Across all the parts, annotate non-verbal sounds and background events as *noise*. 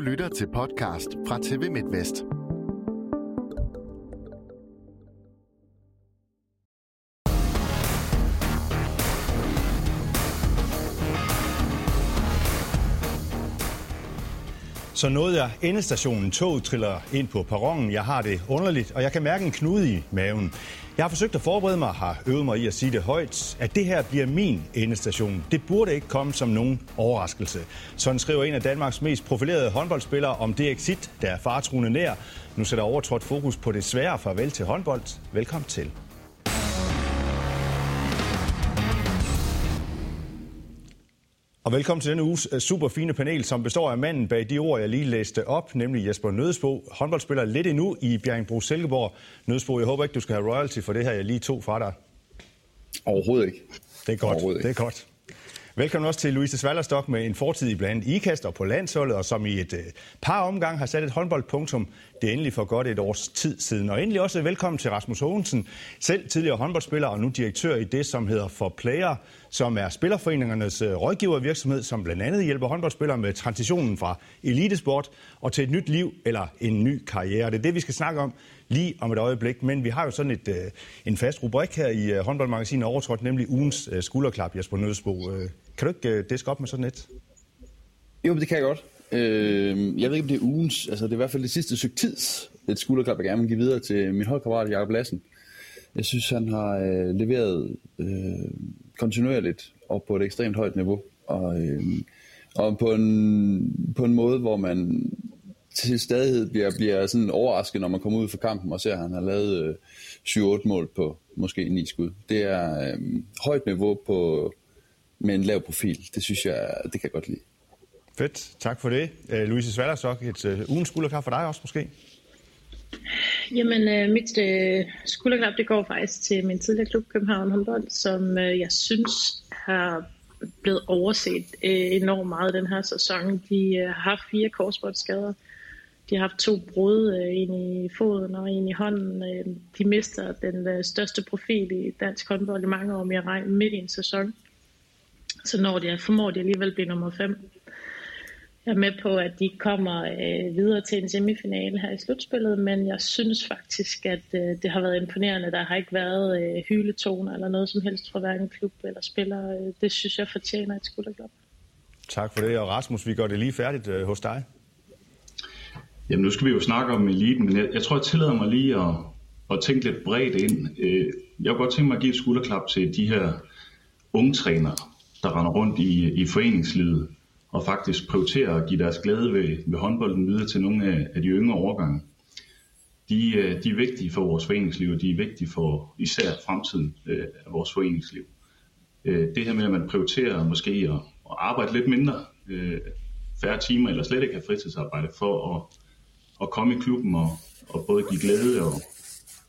Du lytter til podcast fra TV MidtVest. Så nåede jeg endestationen. Toget triller ind på perronen. Jeg har det underligt, og jeg kan mærke en knude i maven. Jeg har forsøgt at forberede mig, har øvet mig i at sige det højt, at det her bliver min endestation. Det burde ikke komme som nogen overraskelse. Sådan skriver en af Danmarks mest profilerede håndboldspillere om det exit, der er fartruende nær. Nu sætter overtrådt fokus på det svære farvel til håndbold. Velkommen til. Og velkommen til denne uges øh, super fine panel, som består af manden bag de ord, jeg lige læste op, nemlig Jesper Nødsbo, håndboldspiller lidt endnu i Bjerringbro Silkeborg. Nødsbo, jeg håber ikke, du skal have royalty for det her, jeg lige tog fra dig. Overhovedet ikke. Det er godt, det er godt. Velkommen også til Louise Svallerstok med en fortid i blandt IKAST og på landsholdet, og som i et øh, par omgang har sat et håndboldpunktum. Det er endelig for godt et års tid siden. Og endelig også velkommen til Rasmus Hogensen, selv tidligere håndboldspiller og nu direktør i det, som hedder For Player, som er spillerforeningernes øh, rådgivervirksomhed, som blandt andet hjælper håndboldspillere med transitionen fra elitesport og til et nyt liv eller en ny karriere. Det er det, vi skal snakke om lige om et øjeblik. Men vi har jo sådan et, øh, en fast rubrik her i øh, håndboldmagasinet overtrådt, nemlig ugens skulderklap, Jesper Nødsbo. Kan du ikke diske op med sådan et? Jo, det kan jeg godt. Øh, jeg ved ikke, om det er ugens, altså det er i hvert fald det sidste stykke tids, et skulderklap, jeg gerne vil give videre til min holdkammerat Jakob Lassen. Jeg synes, han har øh, leveret øh, kontinuerligt og på et ekstremt højt niveau. Og, øh, og på, en, på en måde, hvor man til stadighed bliver, bliver sådan overrasket, når man kommer ud fra kampen og ser, at han har lavet øh, 7-8 mål på måske 9 skud. Det er øh, højt niveau på, med en lav profil. Det synes jeg, det kan jeg godt lide. Fedt, tak for det. Uh, Louise Svallersok, et uh, ugens skulderklap for dig også måske? Jamen, øh, mit øh, skulderklap, det går faktisk til min tidligere klub, København Håndbold, som øh, jeg synes har blevet overset øh, enormt meget den her sæson. De øh, har haft fire korsbåndsskader. De har haft to brud, øh, en i foden og en i hånden. Øh, de mister den øh, største profil i dansk håndbold i mange år, med regn midt i en sæson. Så når de, formår de alligevel blive nummer 5. Jeg er med på, at de kommer øh, videre til en semifinale her i slutspillet, men jeg synes faktisk, at øh, det har været imponerende. Der har ikke været øh, hyletoner eller noget som helst fra hverken klub eller spiller. Øh, det synes jeg fortjener et skulderklap. Tak for det, og Rasmus, vi gør det lige færdigt øh, hos dig. Jamen nu skal vi jo snakke om eliten, men jeg, jeg tror, jeg tillader mig lige at, at tænke lidt bredt ind. Øh, jeg kunne godt tænke mig at give et skulderklap til de her unge trænere, der render rundt i, i foreningslivet og faktisk prioriterer at give deres glæde ved, ved håndbolden videre til nogle af, af de yngre årgange. De, øh, de er vigtige for vores foreningsliv, og de er vigtige for især fremtiden øh, af vores foreningsliv. Øh, det her med, at man prioriterer måske at, at arbejde lidt mindre, øh, færre timer eller slet ikke have fritidsarbejde for at, at komme i klubben og, og både give glæde og,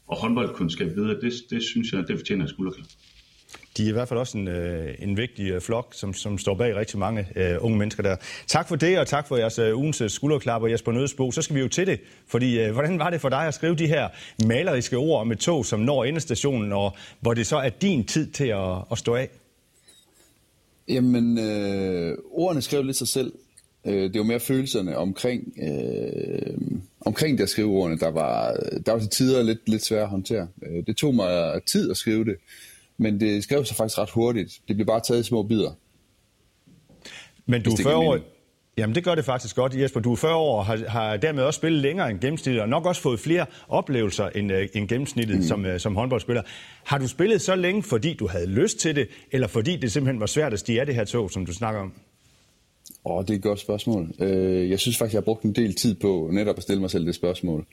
og håndboldkundskab videre, det, det synes jeg, det fortjener et skulderklap de er i hvert fald også en, øh, en vigtig øh, flok, som, som står bag rigtig mange øh, unge mennesker der. Tak for det, og tak for jeres øh, ugens øh, skulderklapper, Jesper Nødsbo. Så skal vi jo til det, fordi øh, hvordan var det for dig at skrive de her maleriske ord om et tog, som når endestationen, og hvor det så er din tid til at, at stå af? Jamen, øh, ordene skrev lidt sig selv. Øh, det var mere følelserne omkring, øh, omkring det at skrive ordene, der var, der var til tider lidt, lidt svære at håndtere. Øh, det tog mig tid at skrive det, men det skrev sig faktisk ret hurtigt. Det blev bare taget i små bidder. Men du er 40 år... Jamen det gør det faktisk godt, Jesper. Du er 40 år og har, har dermed også spillet længere end gennemsnittet, og nok også fået flere oplevelser end, uh, end gennemsnittet mm. som, uh, som håndboldspiller. Har du spillet så længe, fordi du havde lyst til det, eller fordi det simpelthen var svært at stige af det her tog, som du snakker om? Åh, oh, det er et godt spørgsmål. Uh, jeg synes faktisk, jeg har brugt en del tid på netop at stille mig selv det spørgsmål.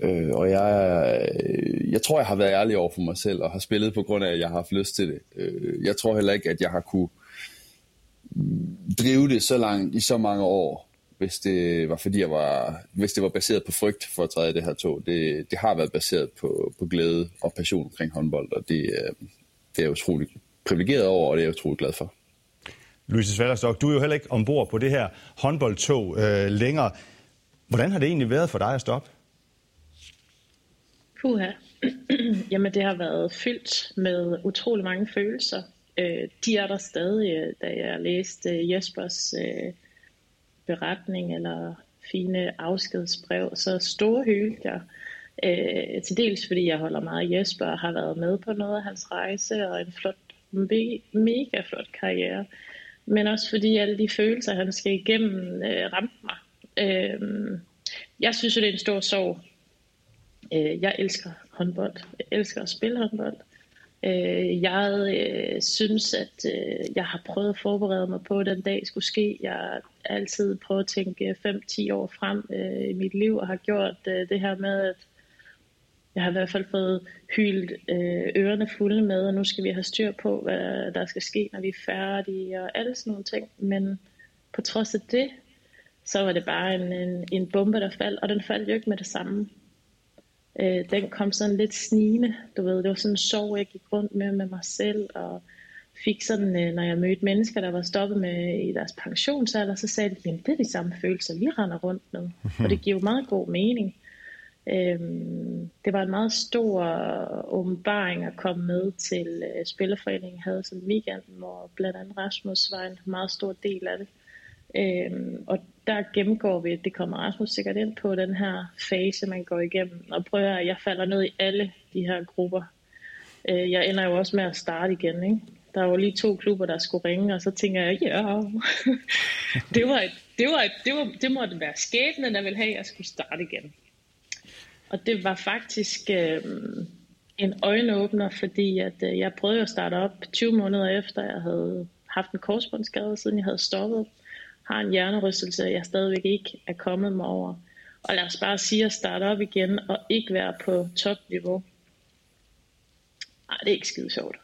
Øh, og jeg, øh, jeg tror, jeg har været ærlig over for mig selv, og har spillet på grund af, at jeg har haft lyst til det. Øh, jeg tror heller ikke, at jeg har kunne drive det så langt i så mange år, hvis det var fordi jeg var, hvis det var baseret på frygt for at træde det her tog. Det, det har været baseret på, på glæde og passion omkring håndbold, og det, øh, det er jeg utroligt privilegeret over, og det er jeg utrolig glad for. Louise Svallerstok, du er jo heller ikke ombord på det her håndboldtog øh, længere. Hvordan har det egentlig været for dig at stoppe? Puha. *clears throat* Jamen det har været fyldt med utrolig mange følelser. Øh, de er der stadig, øh, da jeg læste øh, Jespers øh, beretning eller fine afskedsbrev. Så store hyldte jeg. Øh, til dels fordi jeg holder meget af Jesper og har været med på noget af hans rejse og en flot, mega flot karriere. Men også fordi alle de følelser, han skal igennem, øh, ramte mig. Øh, jeg synes, det er en stor sorg. Øh, jeg elsker håndbold. Jeg elsker at spille håndbold. Øh, jeg øh, synes, at øh, jeg har prøvet at forberede mig på, at den dag skulle ske. Jeg har altid prøvet at tænke 5-10 år frem øh, i mit liv, og har gjort øh, det her med, at jeg har i hvert fald fået hyldt øh, ørerne fulde med, og nu skal vi have styr på, hvad der skal ske, når vi er færdige, og alle sådan nogle ting. Men på trods af det, så var det bare en, en, en bombe, der faldt, og den faldt jo ikke med det samme. Øh, den kom sådan lidt snigende, du ved, det var sådan en sorg, jeg gik rundt med med mig selv, og fik sådan, øh, når jeg mødte mennesker, der var stoppet med i deres pensionsalder, så sagde de, jamen det er de samme følelser, vi render rundt med. Og det giver jo meget god mening. Øhm, det var en meget stor åbenbaring at komme med til øh, Spillerforeningen havde sådan en weekend, hvor blandt andet Rasmus var en meget stor del af det. Øhm, og der gennemgår vi, det kommer Rasmus sikkert ind på, den her fase, man går igennem. Og prøver, at jeg falder ned i alle de her grupper. Øh, jeg ender jo også med at starte igen, ikke? Der var lige to klubber, der skulle ringe, og så tænker jeg, ja, *laughs* det, var et, det, var et, det, var, det måtte være skæbnen, der ville have, at jeg skulle starte igen. Og det var faktisk øh, en øjenåbner, fordi at, øh, jeg prøvede at starte op 20 måneder efter, jeg havde haft en korsbåndsskade, siden jeg havde stoppet har en hjernerystelse, jeg stadigvæk ikke er kommet mig over. Og lad os bare sige at starte op igen og ikke være på topniveau. Nej, det er ikke skide sjovt.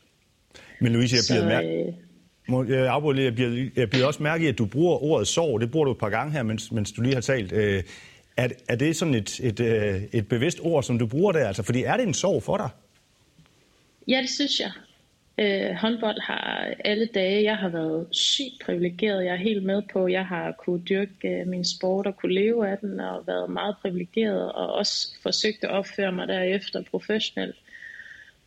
Men Louise, jeg bliver mærke... Øh, jeg afbryde Jeg bliver, jeg bliver også mærke at du bruger ordet sorg. Det bruger du et par gange her, mens, mens du lige har talt. Øh, er, er det sådan et, et, øh, et bevidst ord, som du bruger der? Altså, fordi er det en sorg for dig? Ja, det synes jeg. Øh, håndbold har alle dage, jeg har været sygt privilegeret. Jeg er helt med på, jeg har kunne dyrke øh, min sport og kunne leve af den og været meget privilegeret og også forsøgt at opføre mig derefter professionelt.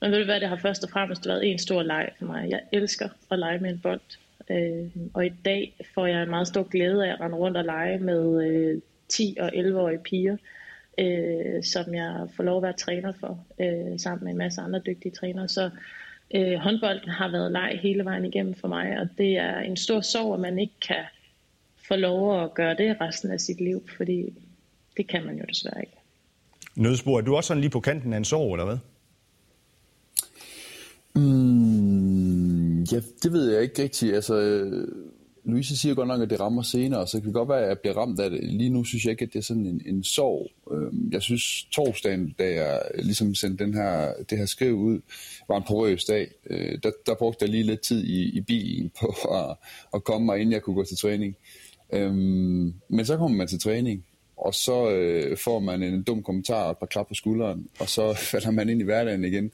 Men ved du hvad, det har først og fremmest været en stor leg for mig. Jeg elsker at lege med en bold. Øh, og i dag får jeg en meget stor glæde af at rende rundt og lege med øh, 10 og 11-årige piger, øh, som jeg får lov at være træner for, øh, sammen med en masse andre dygtige trænere. Så øh, håndbolden har været leg hele vejen igennem for mig, og det er en stor sorg, at man ikke kan få lov at gøre det resten af sit liv, fordi det kan man jo desværre ikke. Nødspor, er du også sådan lige på kanten af en sorg, eller hvad? Mm, ja, det ved jeg ikke rigtigt. Altså, Louise siger godt nok, at det rammer senere, så det kan godt være, at jeg bliver ramt af det. Lige nu synes jeg ikke, at det er sådan en, en sorg. Øhm, jeg synes, torsdagen, da jeg ligesom sendte den her, det her skriv ud, var en porøs dag. Øh, der, der brugte jeg lige lidt tid i, i bilen på at, at komme mig, inden jeg kunne gå til træning. Øhm, men så kommer man til træning, og så øh, får man en dum kommentar og et par klap på skulderen, og så *laughs* falder man ind i hverdagen igen.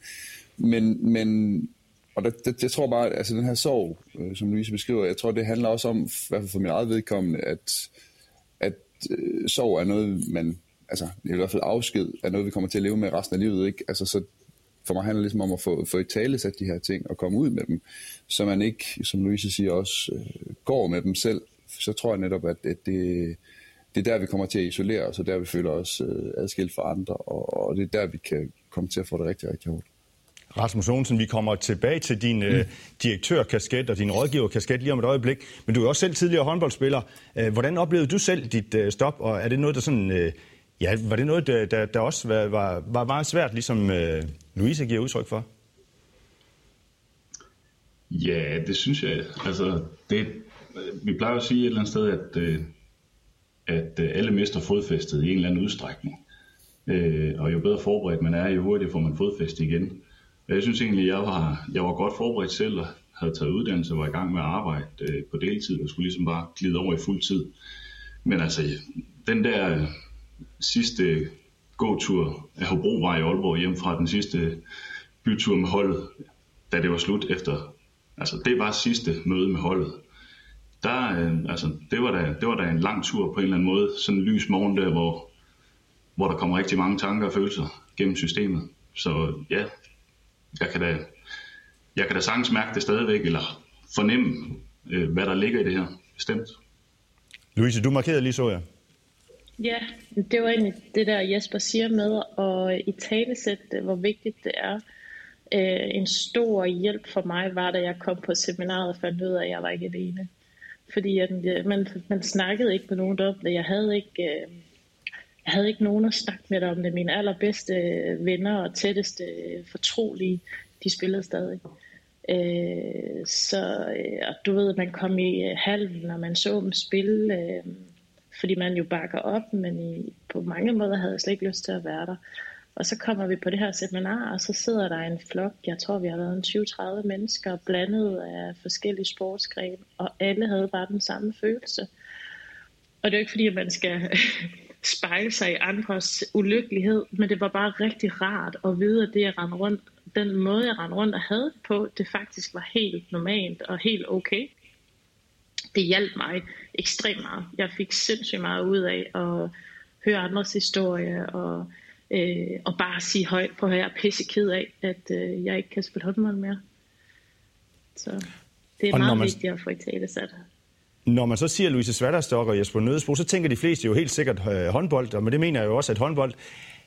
Men, men og det, det, jeg tror bare, at altså den her sorg, øh, som Louise beskriver, jeg tror, det handler også om, i hvert fald for mit eget vedkommende, at, at øh, sorg er noget, man, altså i hvert fald afsked, er noget, vi kommer til at leve med resten af livet, ikke? Altså så for mig handler det ligesom om at få, få i tale sat de her ting og komme ud med dem, så man ikke, som Louise siger også, øh, går med dem selv. Så tror jeg netop, at, at det, det er der, vi kommer til at isolere os, og der vi føler os øh, adskilt fra andre, og, og det er der, vi kan komme til at få det rigtig, rigtig hårdt. Rasmus Olsen, vi kommer tilbage til din øh, mm. direktørkasket og din rådgiverkasket lige om et øjeblik. Men du er også selv tidligere håndboldspiller. Øh, hvordan oplevede du selv dit øh, stop, og er det noget, der sådan... Øh, ja, var det noget, der, der, der også var, var, var meget svært, ligesom øh, Louise giver udtryk for? Ja, det synes jeg. Altså, det, vi plejer at sige et eller andet sted, at, at alle mister fodfæstet i en eller anden udstrækning. Og jo bedre forberedt man er, jo hurtigere får man fodfæste igen. Jeg synes egentlig, jeg var, jeg var godt forberedt selv og havde taget uddannelse og var i gang med at arbejde øh, på deltid og skulle ligesom bare glide over i fuld tid. Men altså, den der øh, sidste gåtur af Hobrovej i Aalborg hjem fra den sidste bytur med holdet, da det var slut efter, altså det var sidste møde med holdet. Der, øh, altså, det var, da, det var da en lang tur på en eller anden måde, sådan en lys morgen der, hvor, hvor der kommer rigtig mange tanker og følelser gennem systemet. Så ja, jeg kan da, jeg kan da sagtens mærke det stadigvæk, eller fornemme, øh, hvad der ligger i det her, bestemt. Louise, du markerede lige, så jeg. Ja, det var egentlig det der Jesper siger med at i talesætte, hvor vigtigt det er. Øh, en stor hjælp for mig var, da jeg kom på seminaret og fandt ud af, at jeg var ikke alene. Fordi at, man, man snakkede ikke med nogen om det. Jeg havde ikke, øh, jeg havde ikke nogen at snakke med om det. Mine allerbedste øh, venner og tætteste øh, fortrolige, de spillede stadig. Øh, så øh, og du ved, man kom i halven, når man så dem spille, øh, fordi man jo bakker op, men i, på mange måder havde jeg slet ikke lyst til at være der. Og så kommer vi på det her seminar, og så sidder der en flok, jeg tror vi har været 20-30 mennesker, blandet af forskellige sportsgrene, og alle havde bare den samme følelse. Og det er jo ikke fordi, at man skal *laughs* spejle sig i andres ulykkelighed, men det var bare rigtig rart at vide, at det jeg rendte rundt, den måde jeg rendte rundt og havde på, det faktisk var helt normalt og helt okay. Det hjalp mig ekstremt meget. Jeg fik sindssygt meget ud af at høre andres historie og, øh, og bare sige højt på, at jeg er pisse ked af, at øh, jeg ikke kan spille håndbold mere. Så det er og meget man... vigtigt at få i tale sat. Når man så siger Louise Svatterstok og Jesper Nødesbro, så tænker de fleste jo helt sikkert øh, håndbold, og men det mener jeg jo også, at håndbold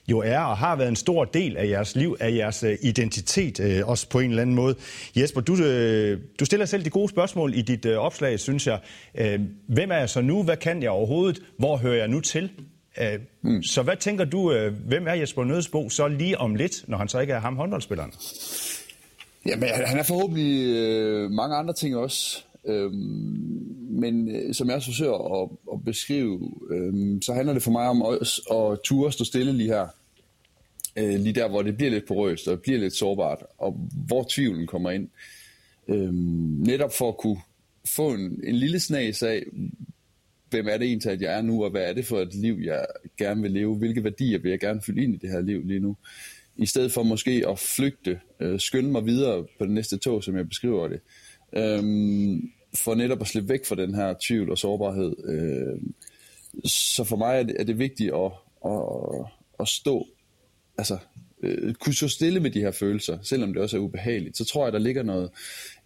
jo er og har været en stor del af jeres liv, af jeres øh, identitet, øh, også på en eller anden måde. Jesper, du, øh, du stiller selv de gode spørgsmål i dit øh, opslag, synes jeg. Øh, hvem er jeg så nu? Hvad kan jeg overhovedet? Hvor hører jeg nu til? Øh, mm. Så hvad tænker du, øh, hvem er Jesper Nødesbo så lige om lidt, når han så ikke er ham håndboldspilleren? Jamen, han er forhåbentlig øh, mange andre ting også. Øhm, men øh, som jeg også forsøger at, at beskrive, øhm, så handler det for mig om også at ture stå stille lige her. Øh, lige der, hvor det bliver lidt porøst og bliver lidt sårbart, og hvor tvivlen kommer ind. Øhm, netop for at kunne få en, en lille snas af, hvem er det egentlig, at jeg er nu, og hvad er det for et liv, jeg gerne vil leve? Hvilke værdier vil jeg gerne fylde ind i det her liv lige nu? I stedet for måske at flygte, øh, skynde mig videre på det næste tog, som jeg beskriver det. Øhm, for netop at slippe væk fra den her tvivl og sårbarhed. Øh, så for mig er det, er det vigtigt at, at, at stå, altså øh, kunne stå stille med de her følelser, selvom det også er ubehageligt. Så tror jeg, der ligger noget,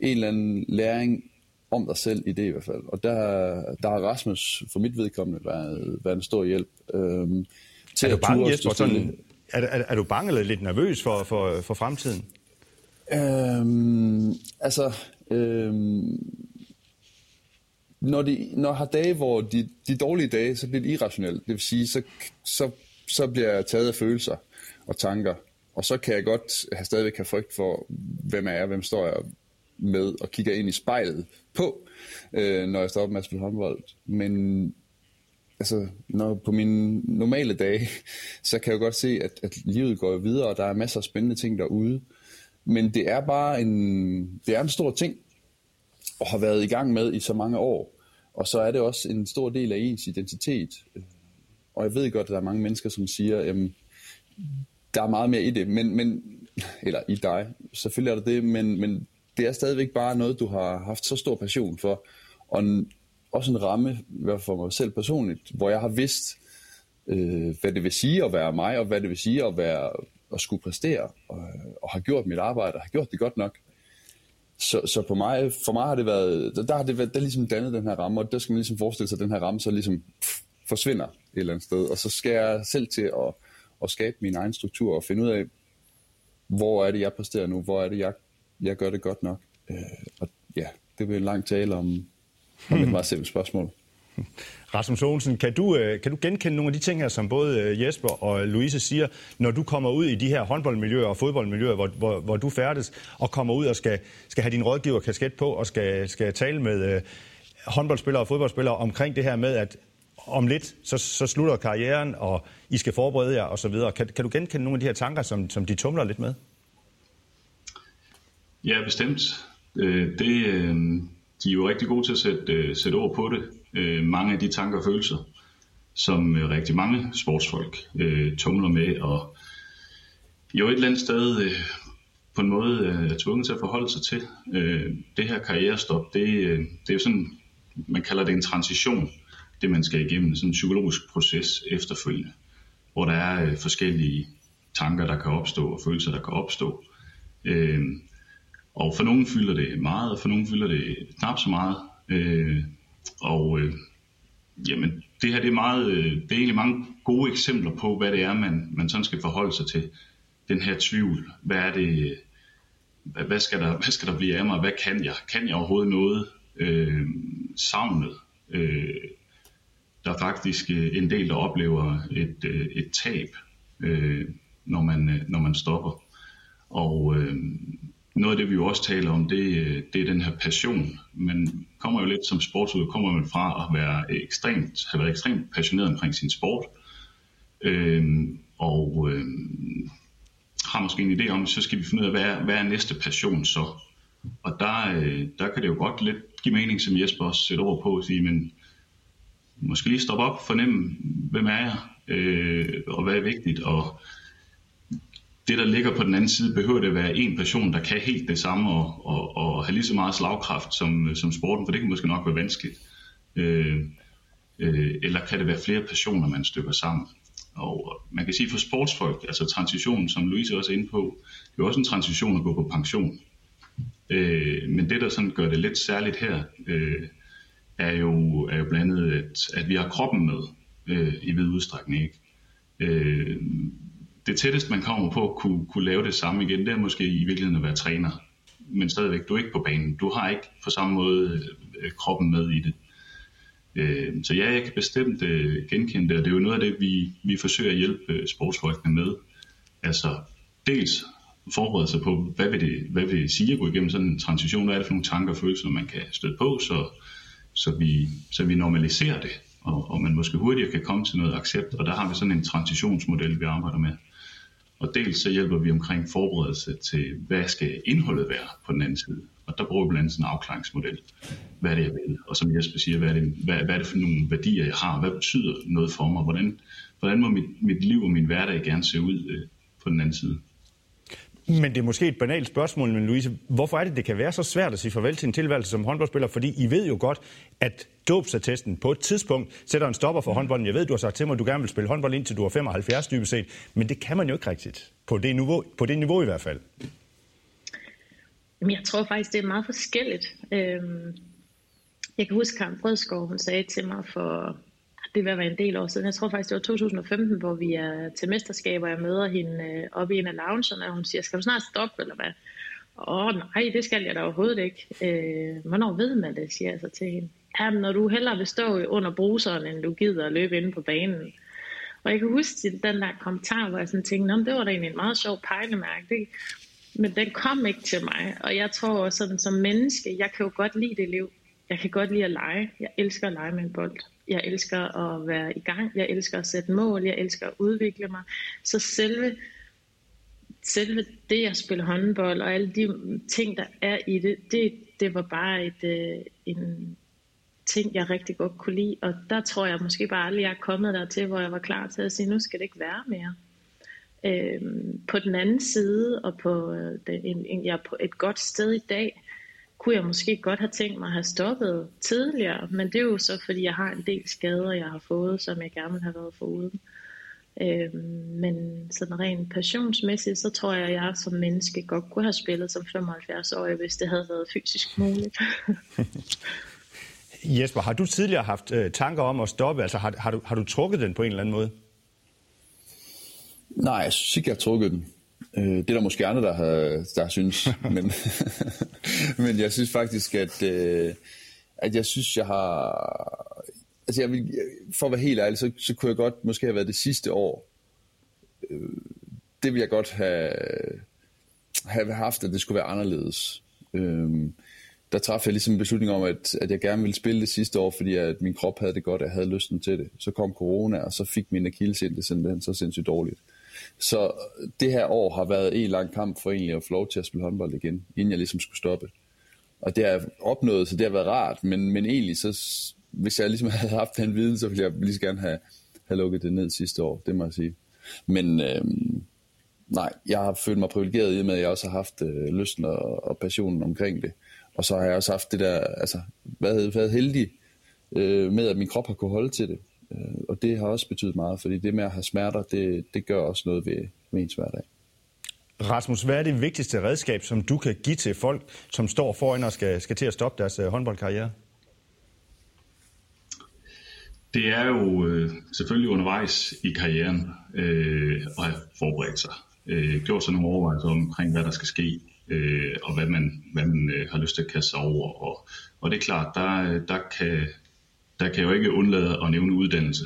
en eller anden læring om dig selv i det i hvert fald. Og der, der har Rasmus for mit vedkommende været, været en stor hjælp. Øhm, til er du bange, Jesper, sådan, er, er, er du bange eller lidt nervøs for, for, for fremtiden? Øhm, altså, øhm, når, de, når har dage, hvor de, de dårlige dage, så bliver det irrationelt. Det vil sige, så, så, så bliver jeg taget af følelser og tanker. Og så kan jeg godt have stadigvæk have frygt for, hvem er jeg, hvem står jeg med, og kigger ind i spejlet på, øh, når jeg står op med at spille håndbold. Men altså, når på mine normale dage, *laughs* så kan jeg godt se, at, at livet går videre, og der er masser af spændende ting derude. Men det er bare en, det er en stor ting, og har været i gang med i så mange år. Og så er det også en stor del af ens identitet. Og jeg ved godt, at der er mange mennesker, som siger, at der er meget mere i det, men, men, eller i dig, selvfølgelig er der det, men, men det er stadigvæk bare noget, du har haft så stor passion for, og en, også en ramme, i hvert fald for mig selv personligt, hvor jeg har vidst, øh, hvad det vil sige at være mig, og hvad det vil sige at være at skulle præstere, og, og har gjort mit arbejde, og har gjort det godt nok. Så, så på mig, for mig har det været, der har det været, der ligesom dannet den her ramme, og der skal man ligesom forestille sig, at den her ramme så ligesom pff, forsvinder et eller andet sted, og så skal jeg selv til at, at skabe min egen struktur og finde ud af, hvor er det, jeg præsterer nu, hvor er det, jeg, jeg gør det godt nok. Øh, og ja, det bliver en lang tale om, om et meget simpelt spørgsmål. *laughs* Rasmus Olsen, kan du, øh, kan du genkende nogle af de ting her, som både øh, Jesper og Louise siger, når du kommer ud i de her håndboldmiljøer og fodboldmiljøer, hvor, hvor, hvor du færdes, og kommer ud og skal, skal have din rådgiver kasket på, og skal, skal tale med øh, håndboldspillere og fodboldspillere omkring det her med, at om lidt, så, så slutter karrieren, og I skal forberede jer osv. Kan, kan du genkende nogle af de her tanker, som, som de tumler lidt med? Ja, bestemt. Øh, det, de er jo rigtig gode til at sætte, sætte ord på det øh, mange af de tanker og følelser, som øh, rigtig mange sportsfolk øh, tumler med, og jo et eller andet sted øh, på en måde øh, er tvunget til at forholde sig til. Øh, det her karrierestop, det, øh, det er jo sådan, man kalder det en transition, det man skal igennem, sådan en psykologisk proces efterfølgende, hvor der er øh, forskellige tanker, der kan opstå, og følelser, der kan opstå. Øh, og for nogen fylder det meget, og for nogen fylder det knap så meget. Øh, og øh, jamen, det her det er, meget, øh, det er egentlig mange gode eksempler på, hvad det er, man, man sådan skal forholde sig til. Den her tvivl. Hvad er det, hvad, hvad, skal der, hvad skal der blive af mig? Hvad kan jeg? Kan jeg overhovedet noget? Øh, savnet. Øh, der er faktisk øh, en del, der oplever et, øh, et tab, øh, når, man, øh, når man stopper. Og øh, noget af det, vi jo også taler om, det, øh, det er den her passion. Man kommer jo lidt som sportsudøver, kommer man fra at være ekstremt, have været ekstremt passioneret omkring sin sport. øhm, og øhm, har måske en idé om, så skal vi finde ud af, hvad er, hvad er næste passion så? Og der, øh, der kan det jo godt lidt give mening, som Jesper også sætter ord på, at sige, men måske lige stoppe op, fornemme, hvem er jeg, øh, og hvad er vigtigt, og det, der ligger på den anden side, behøver det at være en person, der kan helt det samme og, og, og have lige så meget slagkraft som, som sporten, for det kan måske nok være vanskeligt. Øh, øh, eller kan det være flere personer, man stykker sammen? Og man kan sige for sportsfolk, altså transitionen, som Louise også er inde på, det er også en transition at gå på pension. Øh, men det, der sådan gør det lidt særligt her, øh, er, jo, er jo blandt andet, at, at vi har kroppen med øh, i vid udstrækning. Ikke? Øh, det tætteste, man kommer på at kunne, kunne lave det samme igen, det er måske i virkeligheden at være træner. Men stadigvæk, du er ikke på banen. Du har ikke på samme måde øh, kroppen med i det. Øh, så ja, jeg kan bestemt øh, genkende det, og det er jo noget af det, vi, vi forsøger at hjælpe øh, sportsfolkene med. Altså dels forberede sig på, hvad vil, det, hvad vil det sige at gå igennem sådan en transition, hvad er det for nogle tanker og følelser, man kan støde på, så, så, vi, så vi normaliserer det, og, og man måske hurtigere kan komme til noget accept, og der har vi sådan en transitionsmodel, vi arbejder med. Og dels så hjælper vi omkring forberedelse til, hvad skal indholdet være på den anden side. Og der bruger vi blandt andet sådan en afklaringsmodel. Hvad er det, jeg vil? Og som Jesper siger, hvad er det, hvad, hvad er det for nogle værdier, jeg har? Hvad betyder noget for mig? Hvordan, hvordan må mit, mit liv og min hverdag gerne se ud øh, på den anden side? Men det er måske et banalt spørgsmål, men Louise, hvorfor er det, det kan være så svært at sige farvel til en tilværelse som håndboldspiller? Fordi I ved jo godt, at dåbsattesten på et tidspunkt sætter en stopper for håndbolden. Jeg ved, du har sagt til mig, at du gerne vil spille håndbold indtil du er 75 dybest set, men det kan man jo ikke rigtigt. På det niveau, på det niveau i hvert fald. Jamen, jeg tror faktisk, det er meget forskelligt. Øhm, jeg kan huske, Karen Fredskov, hun sagde til mig for det vil være en del år siden. Jeg tror faktisk, det var 2015, hvor vi er til mesterskaber, og jeg møder hende øh, oppe i en af loungerne, og hun siger, skal du snart stoppe, eller hvad? Åh, oh, nej, det skal jeg da overhovedet ikke. Øh, hvornår ved man det, siger jeg så til hende. Jamen, når du hellere vil stå under bruseren, end du gider at løbe inde på banen. Og jeg kan huske den der kommentar, hvor jeg sådan tænkte, det var da egentlig en meget sjov pejlemærke. Det, men den kom ikke til mig, og jeg tror også sådan som menneske, jeg kan jo godt lide det liv. Jeg kan godt lide at lege. Jeg elsker at lege med en bold. Jeg elsker at være i gang. Jeg elsker at sætte mål. Jeg elsker at udvikle mig. Så selve, selve det at spille håndbold og alle de ting, der er i det, det, det var bare et, øh, en ting, jeg rigtig godt kunne lide. Og der tror jeg måske bare aldrig, jeg er kommet dertil, hvor jeg var klar til at sige, nu skal det ikke være mere. Øhm, på den anden side, og på, øh, en, en, jeg er på et godt sted i dag, kunne jeg måske godt have tænkt mig at have stoppet tidligere, men det er jo så, fordi jeg har en del skader, jeg har fået, som jeg gerne vil have været foruden. Øhm, men sådan rent passionsmæssigt, så tror jeg, at jeg som menneske godt kunne have spillet som 75-årig, hvis det havde været fysisk muligt. *laughs* Jesper, har du tidligere haft øh, tanker om at stoppe? Altså har, har, du, har du trukket den på en eller anden måde? Nej, jeg synes ikke, jeg har trukket den. Øh, det er der måske andre, der har, der synes. *laughs* men, *laughs* men jeg synes faktisk, at, øh, at jeg synes, jeg har... Altså jeg vil, for at være helt ærlig, så, så kunne jeg godt måske have været det sidste år. Øh, det vil jeg godt have, have haft, at det skulle være anderledes. Øh, der træffede jeg ligesom en beslutning om, at, at jeg gerne ville spille det sidste år, fordi at min krop havde det godt, og jeg havde lysten til det. Så kom corona, og så fik min akillesind det simpelthen så sindssygt dårligt. Så det her år har været en lang kamp for egentlig at få lov til at spille håndbold igen, inden jeg ligesom skulle stoppe. Og det har jeg opnået, så det har været rart, men, men egentlig så, hvis jeg ligesom *laughs* havde haft den viden, så ville jeg lige så gerne have, have lukket det ned sidste år, det må jeg sige. Men øhm, nej, jeg har følt mig privilegeret i og med, at jeg også har haft øh, lysten og, og passionen omkring det. Og så har jeg også haft det der, altså hvad været heldig øh, med, at min krop har kunne holde til det. Øh, og det har også betydet meget, fordi det med at have smerter, det, det gør også noget ved, ved ens hverdag. Rasmus, hvad er det vigtigste redskab, som du kan give til folk, som står foran og skal, skal til at stoppe deres uh, håndboldkarriere? det er jo øh, selvfølgelig undervejs i karrieren øh, at have forberedt sig. Øh, gjort sig nogle overvejelser omkring, hvad der skal ske, øh, og hvad man, hvad man øh, har lyst til at kaste sig over. Og, og det er klart, der, der, kan, der kan jeg jo ikke undlade at nævne uddannelse.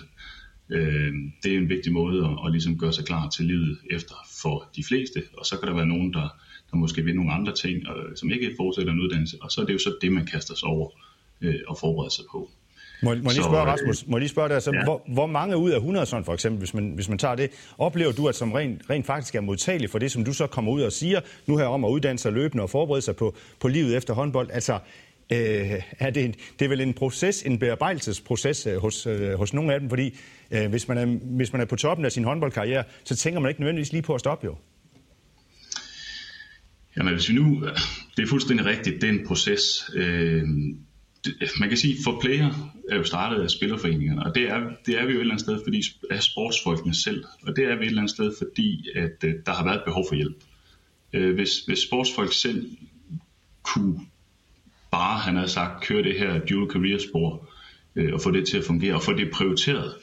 Øh, det er en vigtig måde at, at ligesom gøre sig klar til livet efter for de fleste, og så kan der være nogen, der, der måske vil nogle andre ting, og, som ikke fortsætter en uddannelse, og så er det jo så det, man kaster sig over øh, og forbereder sig på. Må, må jeg lige spørge, Rasmus, må jeg lige spørge dig, så, ja. hvor, hvor mange ud af 100 sådan for eksempel, hvis man, hvis man tager det, oplever du, at som rent, rent faktisk er modtagelig for det, som du så kommer ud og siger, nu her om at uddanne sig løbende og forberede sig på, på livet efter håndbold, altså øh, er det, en, det er vel en proces, en bearbejdelsesproces øh, hos, øh, hos nogle af dem, fordi øh, hvis, man er, hvis man er på toppen af sin håndboldkarriere, så tænker man ikke nødvendigvis lige på at stoppe jo. Jamen hvis vi nu, øh, det er fuldstændig rigtigt, den proces. Øh, man kan sige, for player er jo startet af spillerforeningerne, og det er, det er vi jo et eller andet sted, fordi af sportsfolkene selv, og det er vi et eller andet sted, fordi at øh, der har været behov for hjælp. Øh, hvis, hvis sportsfolk selv kunne bare, han havde sagt, køre det her dual career spor, øh, og få det til at fungere, og få det prioriteret,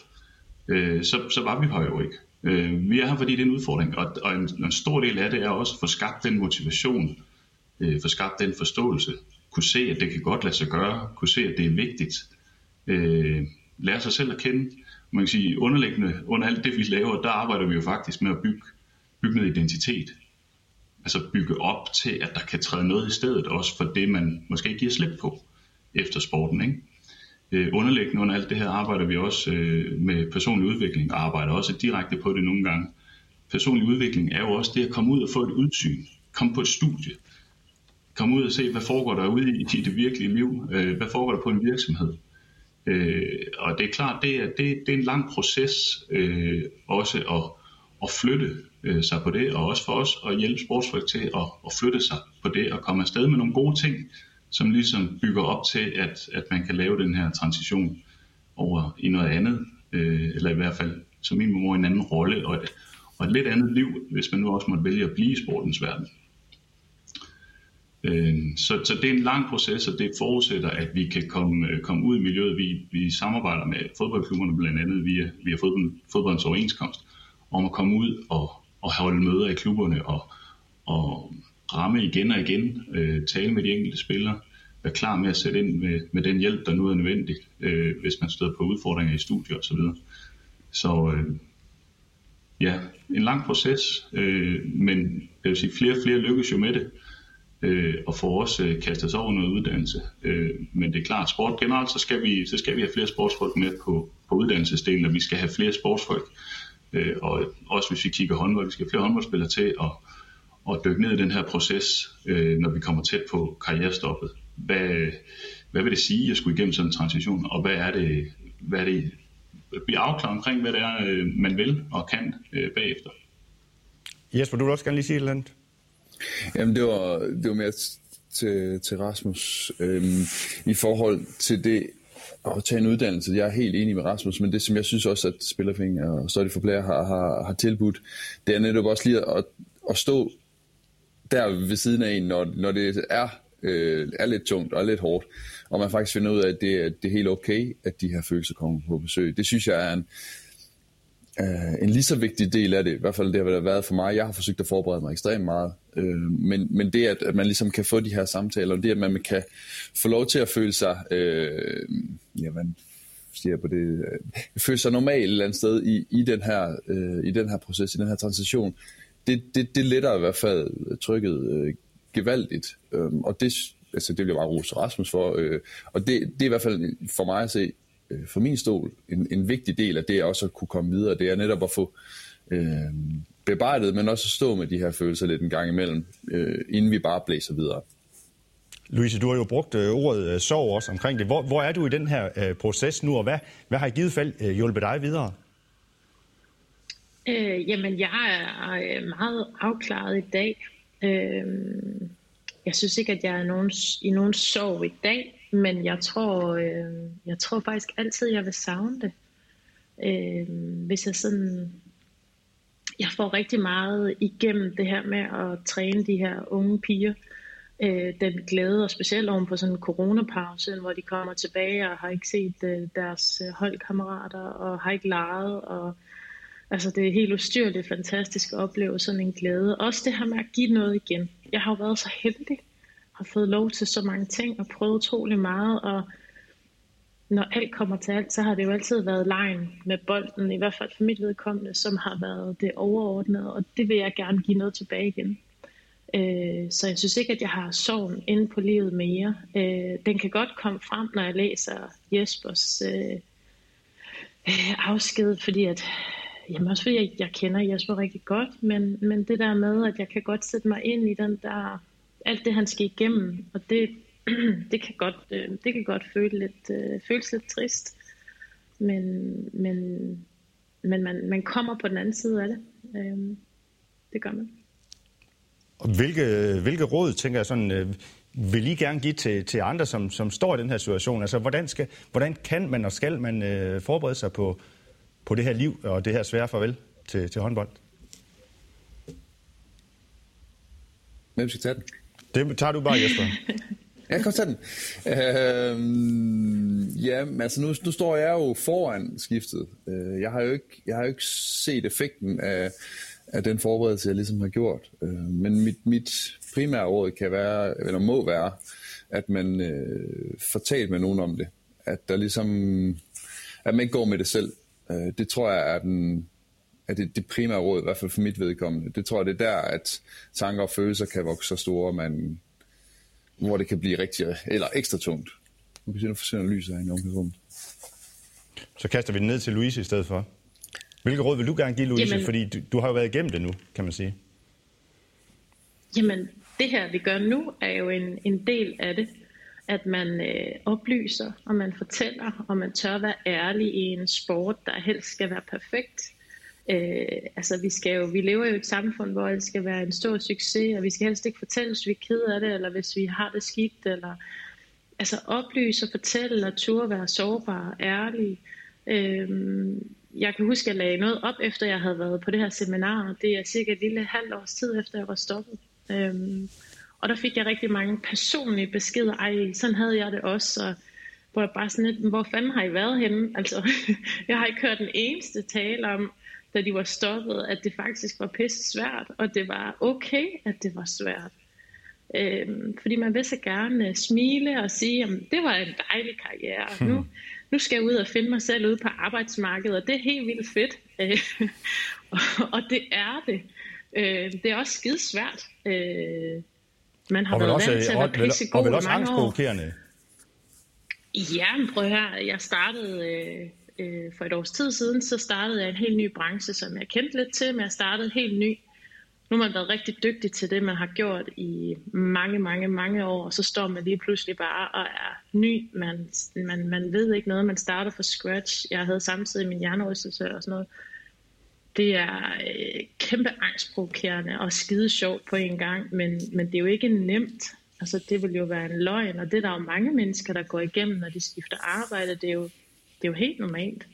øh, så, så var vi her jo ikke. Øh, vi er her, fordi det er en udfordring, og, og en, en stor del af det er også at få skabt den motivation, øh, få skabt den forståelse, kunne se, at det kan godt lade sig gøre, kunne se, at det er vigtigt, øh, lære sig selv at kende. Man kan sige, underliggende under alt det, vi laver, der arbejder vi jo faktisk med at bygge, bygge noget identitet. Altså bygge op til, at der kan træde noget i stedet, også for det, man måske giver slip på efter sporten. Ikke? Øh, underliggende under alt det her arbejder vi også øh, med personlig udvikling, og arbejder også direkte på det nogle gange. Personlig udvikling er jo også det at komme ud og få et udsyn, komme på et studie, komme ud og se, hvad foregår der ude i, i det virkelige liv, øh, hvad foregår der på en virksomhed. Øh, og det er klart, det er, det, det er en lang proces øh, også at, at flytte øh, sig på det, og også for os at hjælpe sportsfolk til at, at flytte sig på det, og komme afsted med nogle gode ting, som ligesom bygger op til, at, at man kan lave den her transition over i noget andet, øh, eller i hvert fald som minimum en anden rolle, og et, og et lidt andet liv, hvis man nu også måtte vælge at blive i sportens verden. Øh, så, så det er en lang proces, og det forudsætter, at vi kan komme, øh, komme ud i miljøet. Vi, vi samarbejder med fodboldklubberne blandt andet via, via fodbold, fodboldens overenskomst, om at komme ud og, og holde møder i klubberne og, og ramme igen og igen, øh, tale med de enkelte spillere, være klar med at sætte ind med, med den hjælp, der nu er nødvendig, øh, hvis man støder på udfordringer i studier osv. Så, så øh, ja, en lang proces, øh, men jeg vil sige, flere og flere lykkes jo med det øh, og får også øh, kastet sig over noget uddannelse. Øh, men det er klart, sport generelt, så skal vi, så skal vi have flere sportsfolk med på, på uddannelsesdelen, og vi skal have flere sportsfolk. Øh, og også hvis vi kigger håndbold, vi skal have flere håndboldspillere til at, at dykke ned i den her proces, øh, når vi kommer tæt på karrierestoppet. Hvad, hvad vil det sige at skulle igennem sådan en transition, og hvad er det, hvad er det blive afklaret omkring, hvad det er, øh, man vil og kan øh, bagefter. Jesper, du vil også gerne lige sige et eller andet? Jamen, det var, det var mere til, til Rasmus. Øhm, I forhold til det at tage en uddannelse, jeg er helt enig med Rasmus, men det som jeg synes også, at Spillerfing og Study for Player har, har, har tilbudt, det er netop også lige at, at stå der ved siden af en, når, når det er, øh, er lidt tungt og er lidt hårdt, og man faktisk finder ud af, at det, det er helt okay, at de her følelser kommer på besøg. Det synes jeg er en, Uh, en lige så vigtig del af det, i hvert fald det har været for mig. Jeg har forsøgt at forberede mig ekstremt meget. Uh, men, men det, at, at man ligesom kan få de her samtaler, og det, at man kan få lov til at føle sig, uh, ja, hvad siger på det, uh, føle sig normal et eller andet sted i, i, den her, uh, i den her proces, i den her transition, det, det, det letter i hvert fald trykket uh, gevaldigt. Uh, og det, altså, det vil jeg bare rose Rasmus for. Uh, og det, det er i hvert fald for mig at se øh, for min stol en, en vigtig del af det også at kunne komme videre. Det er netop at få øh, bearbejdet, men også at stå med de her følelser lidt en gang imellem, øh, inden vi bare blæser videre. Louise, du har jo brugt øh, ordet øh, sorg også omkring det. Hvor, hvor er du i den her øh, proces nu, og hvad, hvad har i givet fald øh, hjulpet dig videre? Øh, jamen, jeg er meget afklaret i dag. Øh, jeg synes ikke, at jeg er nogen, i nogen sorg i dag. Men jeg tror, øh, jeg tror faktisk altid, jeg vil savne det. Øh, hvis jeg sådan... Jeg får rigtig meget igennem det her med at træne de her unge piger. øh, den glæde, og specielt oven på sådan en coronapause, hvor de kommer tilbage og har ikke set øh, deres øh, holdkammerater og har ikke leget. Og, altså det er helt ustyrligt fantastisk at opleve sådan en glæde. Også det her med at give noget igen. Jeg har jo været så heldig, har fået lov til så mange ting og prøvet utrolig meget, og når alt kommer til alt, så har det jo altid været lejen med bolden, i hvert fald for mit vedkommende, som har været det overordnede, og det vil jeg gerne give noget tilbage igen. Øh, så jeg synes ikke, at jeg har sorgen inde på livet mere. Øh, den kan godt komme frem, når jeg læser Jespers øh, afsked, fordi at, jamen også fordi jeg, jeg kender Jesper rigtig godt, men, men det der med, at jeg kan godt sætte mig ind i den der, alt det han skal igennem, og det, *clears throat* det kan godt, det kan godt føle lidt, føles lidt trist, men, men, men man, man kommer på den anden side af det. Det gør man. Hvilke, hvilke råd, tænker jeg sådan, øh, vil I gerne give til, til andre, som, som står i den her situation? Altså, hvordan, skal, hvordan kan man og skal man øh, forberede sig på, på det her liv og det her svære farvel til, til håndbold? Hvem skal tage den? Det tager du bare, Jesper. Jeg kan til den. Øh, ja, øhm, altså nu, nu står jeg jo foran skiftet. Øh, jeg har jo ikke, jeg har jo ikke set effekten af, af den forberedelse, jeg ligesom har gjort. Øh, men mit, mit primære råd kan være, eller må være, at man øh, får talt med nogen om det. At der ligesom, at man ikke går med det selv. Øh, det tror jeg er den, er det, det primære råd, i hvert fald for mit vedkommende. Det tror jeg, det er der, at tanker og følelser kan vokse så store, man, hvor det kan blive rigtig, eller ekstra tungt. Nu kan se, nu forsvinder lyset her i omklædningsrummet. Så kaster vi den ned til Louise i stedet for. Hvilke råd vil du gerne give, Louise? Jamen, Fordi du, du har jo været igennem det nu, kan man sige. Jamen, det her, vi gør nu, er jo en, en del af det. At man øh, oplyser, og man fortæller, og man tør være ærlig i en sport, der helst skal være perfekt. Øh, altså, vi, skal jo, vi lever jo i et samfund, hvor det skal være en stor succes, og vi skal helst ikke fortælle, hvis vi er ked af det, eller hvis vi har det skidt, eller altså oplyse og fortælle, og turde være sårbare og ærlige. Øh, jeg kan huske, at jeg lagde noget op, efter jeg havde været på det her seminar. Det er cirka et lille halvt års tid, efter jeg var stoppet. Øhm, og der fik jeg rigtig mange personlige beskeder. Ej, sådan havde jeg det også. Og hvor jeg bare sådan lidt, hvor fanden har I været henne? Altså, *laughs* jeg har ikke hørt den eneste tale om, da de var stoppet, at det faktisk var pisse svært, og det var okay, at det var svært. Øhm, fordi man vil så gerne smile og sige, at det var en dejlig karriere. Hmm. Nu, nu skal jeg ud og finde mig selv ude på arbejdsmarkedet, og det er helt vildt fedt. *laughs* og det er det. Øh, det er også skide svært. Øh, man har og været også, vant til at være pissegod og vel også angstprovokerende. Ja, men prøv her. Jeg startede øh, øh, for et års tid siden, så startede jeg en helt ny branche, som jeg kendte lidt til, men jeg startede helt ny nu har man været rigtig dygtig til det, man har gjort i mange, mange, mange år, og så står man lige pludselig bare og er ny. Man, man, man ved ikke noget, man starter fra scratch. Jeg havde samtidig min hjernerystelse og sådan noget. Det er øh, kæmpe angstprovokerende og skide sjovt på en gang, men, men det er jo ikke nemt. Altså, det vil jo være en løgn, og det er der jo mange mennesker, der går igennem, når de skifter arbejde. Det er jo, det er jo helt normalt.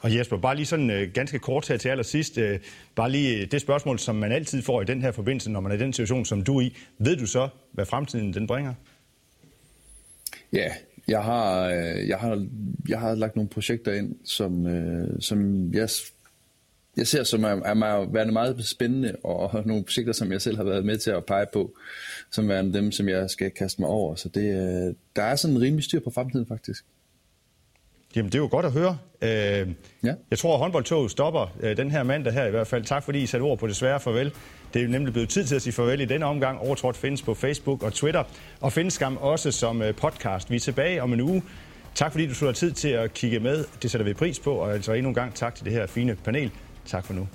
Og Jesper, bare lige sådan øh, ganske kort her til allersidst. Øh, bare lige det spørgsmål, som man altid får i den her forbindelse, når man er i den situation, som du er i. Ved du så, hvad fremtiden den bringer? Ja, jeg har, øh, jeg har, jeg har lagt nogle projekter ind, som, øh, som jeg, jeg ser som er, er værende meget spændende, *laughs* og nogle projekter, som jeg selv har været med til at pege på, som er dem, som jeg skal kaste mig over. Så det, øh, der er sådan en rimelig styr på fremtiden, faktisk. Jamen, det er jo godt at høre. Øh, ja. Jeg tror, at håndboldtoget stopper øh, den her mandag her i hvert fald. Tak fordi I satte ord på det svære farvel. Det er nemlig blevet tid til at sige farvel i denne omgang. Overtrådt findes på Facebook og Twitter, og findes skam også som øh, podcast. Vi er tilbage om en uge. Tak fordi du tog tid til at kigge med. Det sætter vi pris på, og altså endnu en gang tak til det her fine panel. Tak for nu.